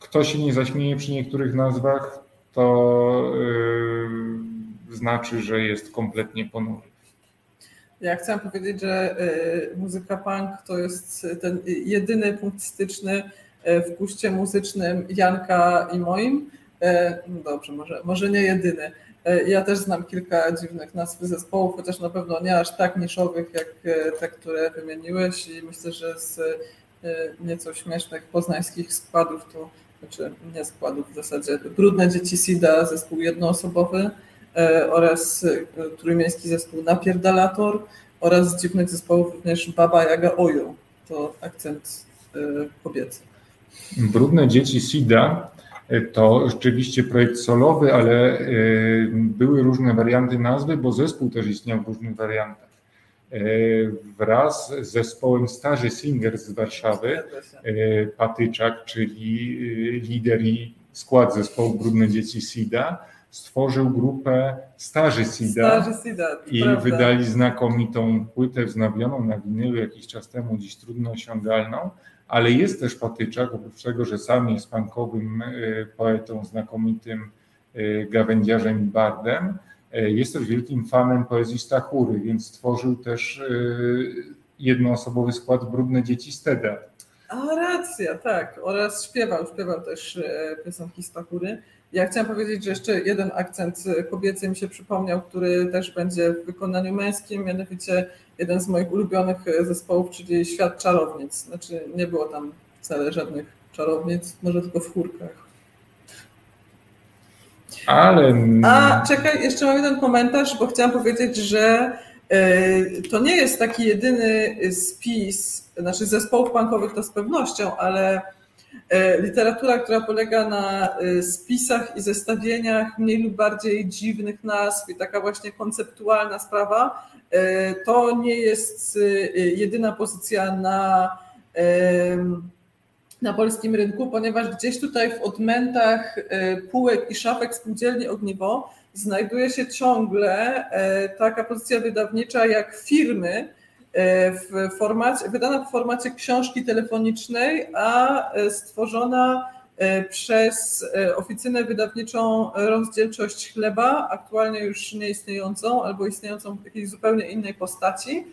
kto się nie zaśmieje przy niektórych nazwach, to yy, znaczy, że jest kompletnie ponury. Ja chciałam powiedzieć, że y, muzyka punk to jest ten jedyny punkt styczny y, w guście muzycznym Janka i moim. Y, no dobrze, może, może nie jedyny. Ja też znam kilka dziwnych nazw zespołów, chociaż na pewno nie aż tak niszowych jak te, które wymieniłeś i myślę, że z nieco śmiesznych poznańskich składów to, znaczy nie składów w zasadzie, Brudne Dzieci Sida, zespół jednoosobowy, oraz e, trójmiejski zespół Napierdalator oraz z dziwnych zespołów również Baba Jaga Ojo. To akcent e, kobiecy. Brudne dzieci Sida to rzeczywiście projekt solowy, ale były różne warianty nazwy, bo zespół też istniał w różnych wariantach. Wraz z zespołem Starzy Singers z Warszawy, Patyczak, czyli lider i skład zespołu Brudne Dzieci Sida, stworzył grupę Starzy Sida, Starzy Sida i prawda. wydali znakomitą płytę wznowioną na winylu jakiś czas temu, dziś trudno osiągalną, ale jest też Patyczak, oprócz tego, że sam jest punkowym y, poetą, znakomitym y, gawędziarzem i bardem, y, jest też wielkim fanem poezji Stachury, więc stworzył też jednoosobowy skład Brudne Dzieci Steda. A racja, tak. Oraz śpiewał, śpiewał też piosenki Stachury. Ja chciałam powiedzieć, że jeszcze jeden akcent kobiecy mi się przypomniał, który też będzie w wykonaniu męskim, mianowicie jeden z moich ulubionych zespołów, czyli Świat Czarownic. Znaczy nie było tam wcale żadnych czarownic, może tylko w chórkach. Ale... A czekaj, jeszcze mam jeden komentarz, bo chciałam powiedzieć, że e, to nie jest taki jedyny spis, znaczy zespołów punkowych to z pewnością, ale literatura, która polega na e, spisach i zestawieniach mniej lub bardziej dziwnych nazw i taka właśnie konceptualna sprawa, e, to nie jest jedyna pozycja na, na polskim rynku, ponieważ gdzieś tutaj w odmętach półek i szafek spółdzielni Ogniwo znajduje się ciągle taka pozycja wydawnicza jak firmy, E, w formacie, wydana w formacie książki telefonicznej, a e, stworzona e, przez oficynę wydawniczą Rozdzielczość Chleba, aktualnie już nieistniejącą albo istniejącą w jakiejś zupełnie innej postaci.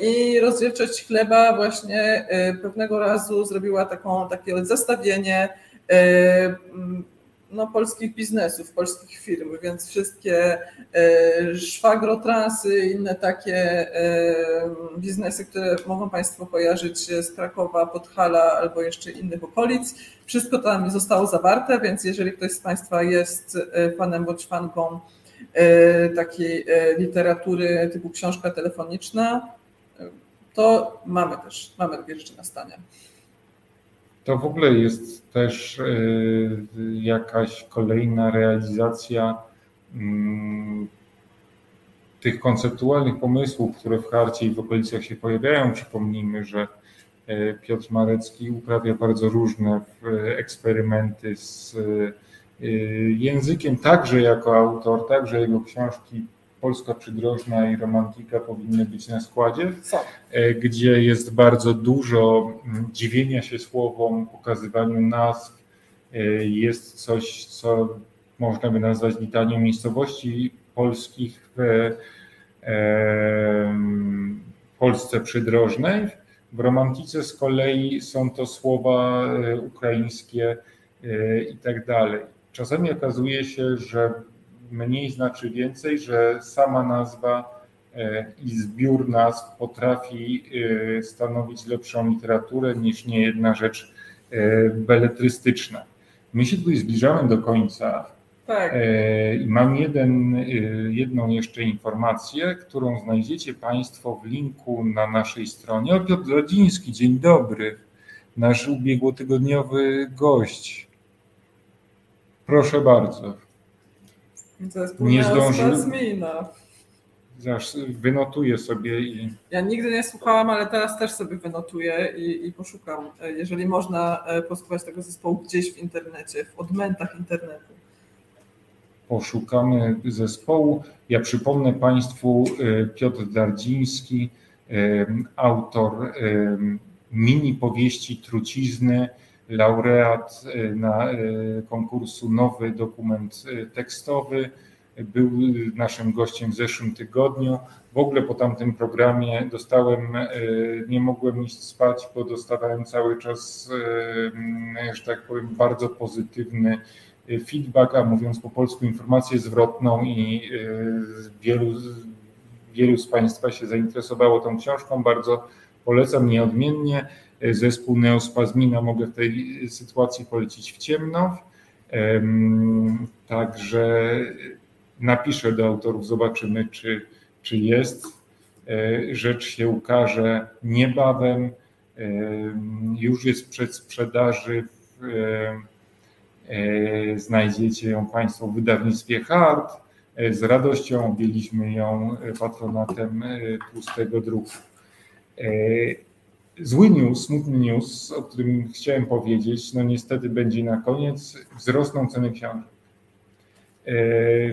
I Rozdzielczość Chleba właśnie pewnego razu zrobiła taką, takie zestawienie no, polskich biznesów, polskich firm, więc wszystkie e, szwagrotransy i inne takie e, biznesy, które mogą Państwo kojarzyć z Krakowa, Podhala albo jeszcze innych okolic, wszystko tam zostało zawarte, więc jeżeli ktoś z Państwa jest e, fanem bądź fanką takiej literatury typu książka telefoniczna, to mamy też, mamy takie rzeczy na stanie. To w ogóle jest też y, jakaś kolejna realizacja mm, tych konceptualnych pomysłów, które w harcie i w okolicach się pojawiają. Przypomnijmy, że y, Piotr Marecki uprawia bardzo różne y, eksperymenty z językiem, także jako autor, także jego książki Polska Przydrożna i Romantika powinny być na składzie, e, gdzie jest bardzo dużo mm, dziwienia się słowom, pokazywaniu nazw. E, jest coś, co można by nazwać litanią miejscowości polskich w Polsce Przydrożnej. W romantice z kolei są to słowa e, ukraińskie i tak dalej. Czasami okazuje się, że mniej znaczy więcej, że sama nazwa e, i zbiór nazw potrafi e, stanowić lepszą literaturę niż niejedna rzecz e, beletrystyczna. My się tutaj zbliżamy do końca. Tak. I mam jeden, jedną jeszcze informację, którą znajdziecie Państwo w linku na naszej stronie. O, Piotr Rodziński, dzień dobry. Nasz ubiegłotygodniowy gość. Proszę bardzo. Nie zdążył. Zmina. Wynotuję sobie i. Ja nigdy nie słuchałam, ale teraz też sobie wynotuję i, i poszukam. Jeżeli można e, posłuchać tego zespołu gdzieś w internecie, w odmętach internetu. Poszukamy zespołu. Ja przypomnę Państwu e, Piotr Dardziński, e, autor mini powieści Trucizny, laureat e, na e, konkursu Nowy Dokument e, Tekstowy. Był naszym gościem w zeszłym tygodniu. W ogóle po tamtym programie dostałem, nie mogłem iść spać, bo dostawałem cały czas, że tak powiem, bardzo pozytywny feedback, a mówiąc po polsku, informację zwrotną i wielu, wielu z Państwa się zainteresowało tą książką. Bardzo polecam nieodmiennie zespół Neospazmina mogę w tej sytuacji polecić w ciemno. Także napiszę do autorów, zobaczymy, czy, czy jest. E, rzecz się ukaże niebawem. Już jest przed sprzedaży. E, znajdziecie ją Państwo w wydawnictwie Hard. E, z radością objęliśmy ją patronatem tłustego druku. Zły news, smutny news, o którym chciałem powiedzieć, no niestety będzie na koniec, wzrosną ceny książek.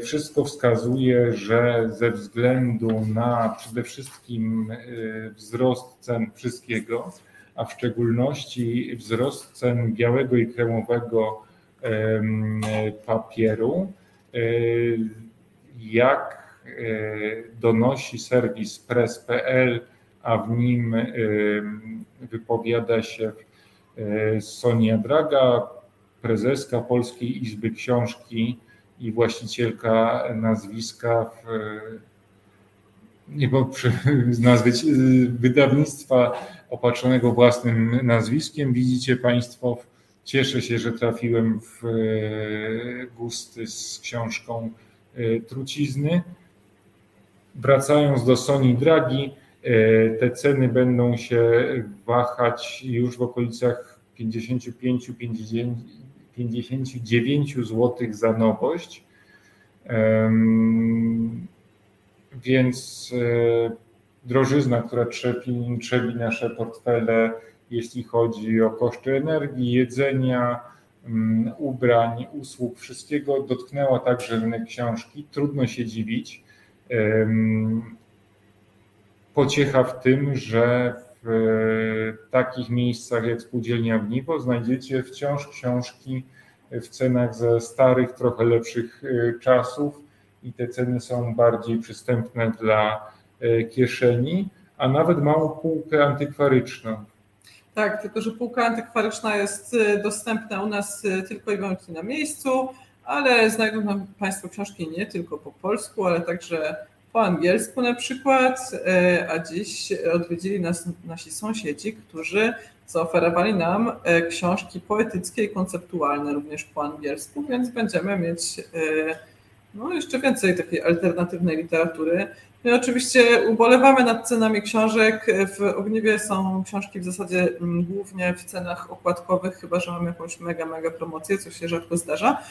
Wszystko wskazuje, że ze względu na przede wszystkim wzrost cen wszystkiego, a w szczególności wzrost cen białego i kremowego papieru, jak donosi serwis press.pl, a w nim wypowiada się Sonia Draga, prezeska Polskiej Izby Książki i właścicielka nazwiska w, nie bo wydawnictwa opatrzonego własnym nazwiskiem. Widzicie Państwo, cieszę się, że trafiłem w gusty z książką Trucizny. Wracając do Soni Dragi, te ceny będą się wahać już w okolicach 55-59 zł za nowość. Więc drożyzna, która trzepi, nasze portfele, jeśli chodzi o koszty energii, jedzenia, ubrań, usług, wszystkiego, dotknęła także rynek książki. Trudno się dziwić. Pociecha w tym, że w takich miejscach jak spółdzielnia Wniwo znajdziecie wciąż książki w cenach ze starych, trochę lepszych czasów i te ceny są bardziej przystępne dla kieszeni, a nawet małą półkę antykwaryczną. Tak, tylko że półka antykwaryczna jest dostępna u nas tylko i wyłącznie na miejscu, ale znajdą tam Państwo książki nie tylko po polsku, ale także po angielsku na przykład, a dziś odwiedzili nas nasi sąsiedzi, którzy zaoferowali nam książki poetyckie i konceptualne również po angielsku, więc będziemy mieć no, jeszcze więcej takiej alternatywnej literatury. My oczywiście ubolewamy nad cenami książek. W Ogniwie są książki w zasadzie głównie w cenach okładkowych, chyba że mamy jakąś mega, mega promocję, co się rzadko zdarza.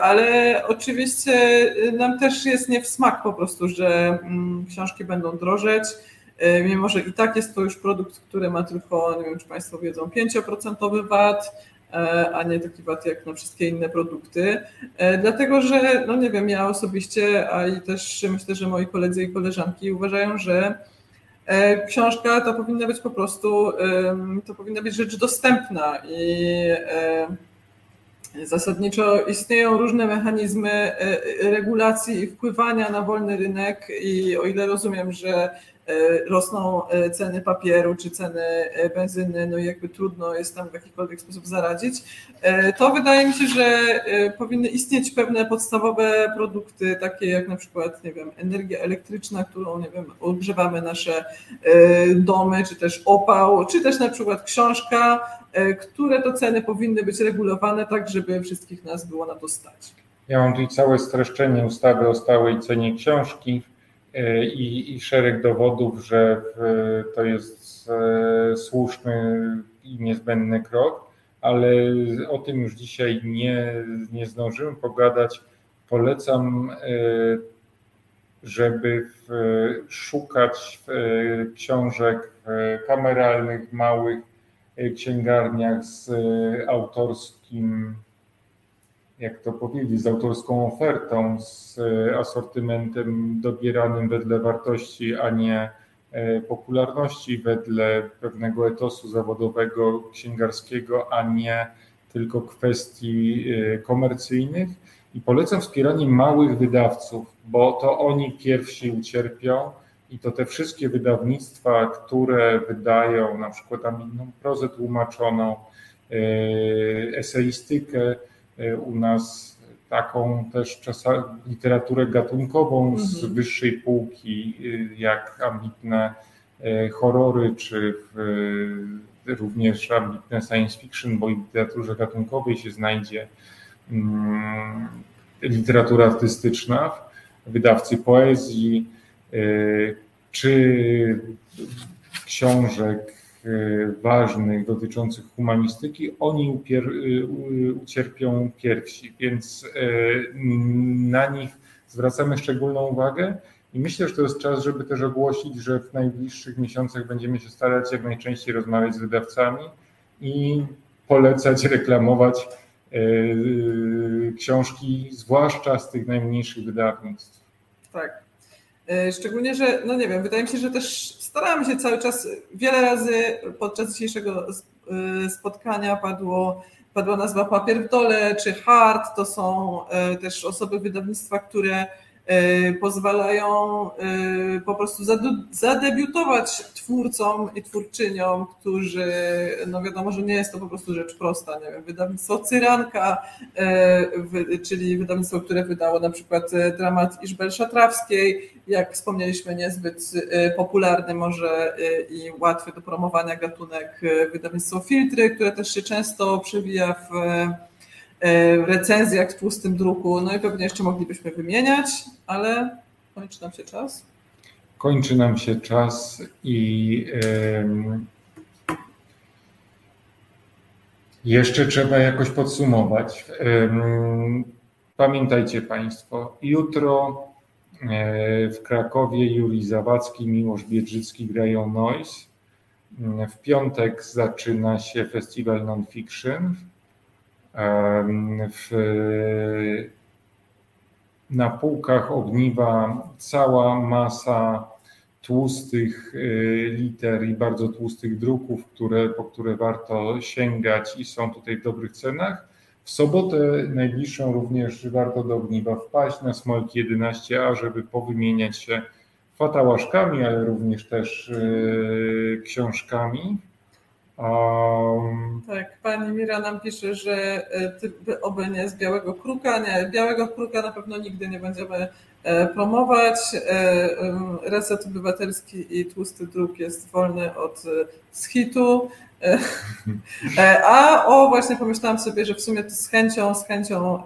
Ale oczywiście nam też jest nie w smak po prostu, że książki będą drożeć. Mimo, że i tak jest to już produkt, który ma tylko, nie wiem czy Państwo wiedzą, 5% VAT, a nie taki VAT jak na wszystkie inne produkty. Dlatego, że, no nie wiem, ja osobiście, a i też myślę, że moi koledzy i koleżanki uważają, że książka to powinna być po prostu, to powinna być rzecz dostępna i zasadniczo istnieją różne mechanizmy regulacji i wpływania na wolny rynek i o ile rozumiem, że rosną ceny papieru czy ceny benzyny, no i jakby trudno jest tam w jakikolwiek sposób zaradzić, to wydaje mi się, że powinny istnieć pewne podstawowe produkty, takie jak na przykład, nie wiem, energia elektryczna, którą, nie wiem, ogrzewamy nasze domy, czy też opał, czy też na przykład książka, które to ceny powinny być regulowane tak, żeby wszystkich nas było na to stać. Ja mam tutaj całe streszczenie ustawy o stałej cenie książki i, i szereg dowodów, że to jest słuszny i niezbędny krok, ale o tym już dzisiaj nie, nie pogadać. Polecam, żeby szukać książek kameralnych, małych księgarniach z autorskim jak to powiedzieć, z autorską ofertą, z asortymentem dobieranym wedle wartości, a nie popularności, wedle pewnego etosu zawodowego, księgarskiego, a nie tylko kwestii komercyjnych. I polecam wspieranie małych wydawców, bo to oni pierwsi ucierpią i to te wszystkie wydawnictwa, które wydają na przykład ambitną prozę tłumaczoną, eseistykę, u nas taką też czasami literaturę gatunkową z mhm. wyższej półki, jak ambitne horrory, czy również ambitne science fiction, bo w literaturze gatunkowej się znajdzie literatura artystyczna, wydawcy poezji, czy książek ważnych dotyczących humanistyki, oni upier, ucierpią pierwsi, więc na nich zwracamy szczególną uwagę i myślę, że to jest czas, żeby też ogłosić, że w najbliższych miesiącach będziemy się starać jak najczęściej rozmawiać z wydawcami i polecać, reklamować książki, zwłaszcza z tych najmniejszych wydawnictw. Tak. Szczególnie, że, no nie wiem, wydaje mi się, że też staramy się cały czas, wiele razy podczas dzisiejszego spotkania padło padła nazwa Papier w dole czy Hard, to są też osoby wydawnictwa, które E, pozwalają e, po prostu zadebiutować twórcom i twórczyniom, którzy, no wiadomo, że nie jest to po prostu rzecz prosta, nie wiem, wydawnictwo Cyranka, e, czyli wydawnictwo, które wydało na przykład dramat Iżbel Szatrawskiej, jak wspomnieliśmy, niezbyt popularny może i łatwy do promowania gatunek wydawnictwo Filtry, które też się często przewija w recenzjach w tłustym druku, no i pewnie jeszcze moglibyśmy wymieniać, ale kończy nam się czas. Kończy nam się czas i jeszcze trzeba jakoś podsumować. Pamiętajcie Państwo, jutro e, w Krakowie Juri Zawadzki, Miłosz Biedrzycki grają Noise. W piątek zaczyna się festiwal Nonfiction w, na półkach ogniwa cała masa tłustych y, liter i bardzo tłustych druków, które, po które warto sięgać i są tutaj w dobrych cenach. W sobotę najbliższą również warto do ogniwa wpaść na Smolki 11A, żeby powymieniać się fatałaszkami, ale również też y, książkami. Um, tak, pani Mira nam pisze, że e, typ oby nie z białego kruka. Nie, białego kruka na pewno nigdy nie będziemy e, promować. E, reset obywatelski i tłusty druk jest wolny od schitu. A o, właśnie pomyślałam sobie, że w sumie z chęcią, z chęcią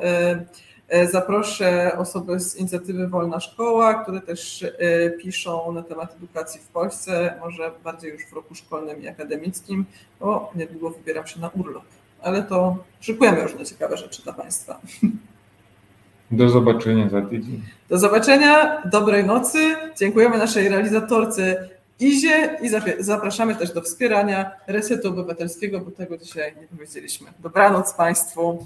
zaproszę osoby z inicjatywy Wolna Szkoła, które też e, piszą na temat edukacji w Polsce, może bardziej już w roku szkolnym i akademickim, bo niedługo wybieram się na urlop. Ale to szykujemy na ciekawe rzeczy dla Państwa. Do zobaczenia za tydzień. Do zobaczenia, dobrej nocy. Dziękujemy naszej realizatorce Izie i zapraszamy też do wspierania Resetu Obywatelskiego, bo tego dzisiaj nie powiedzieliśmy. Dobranoc Państwu.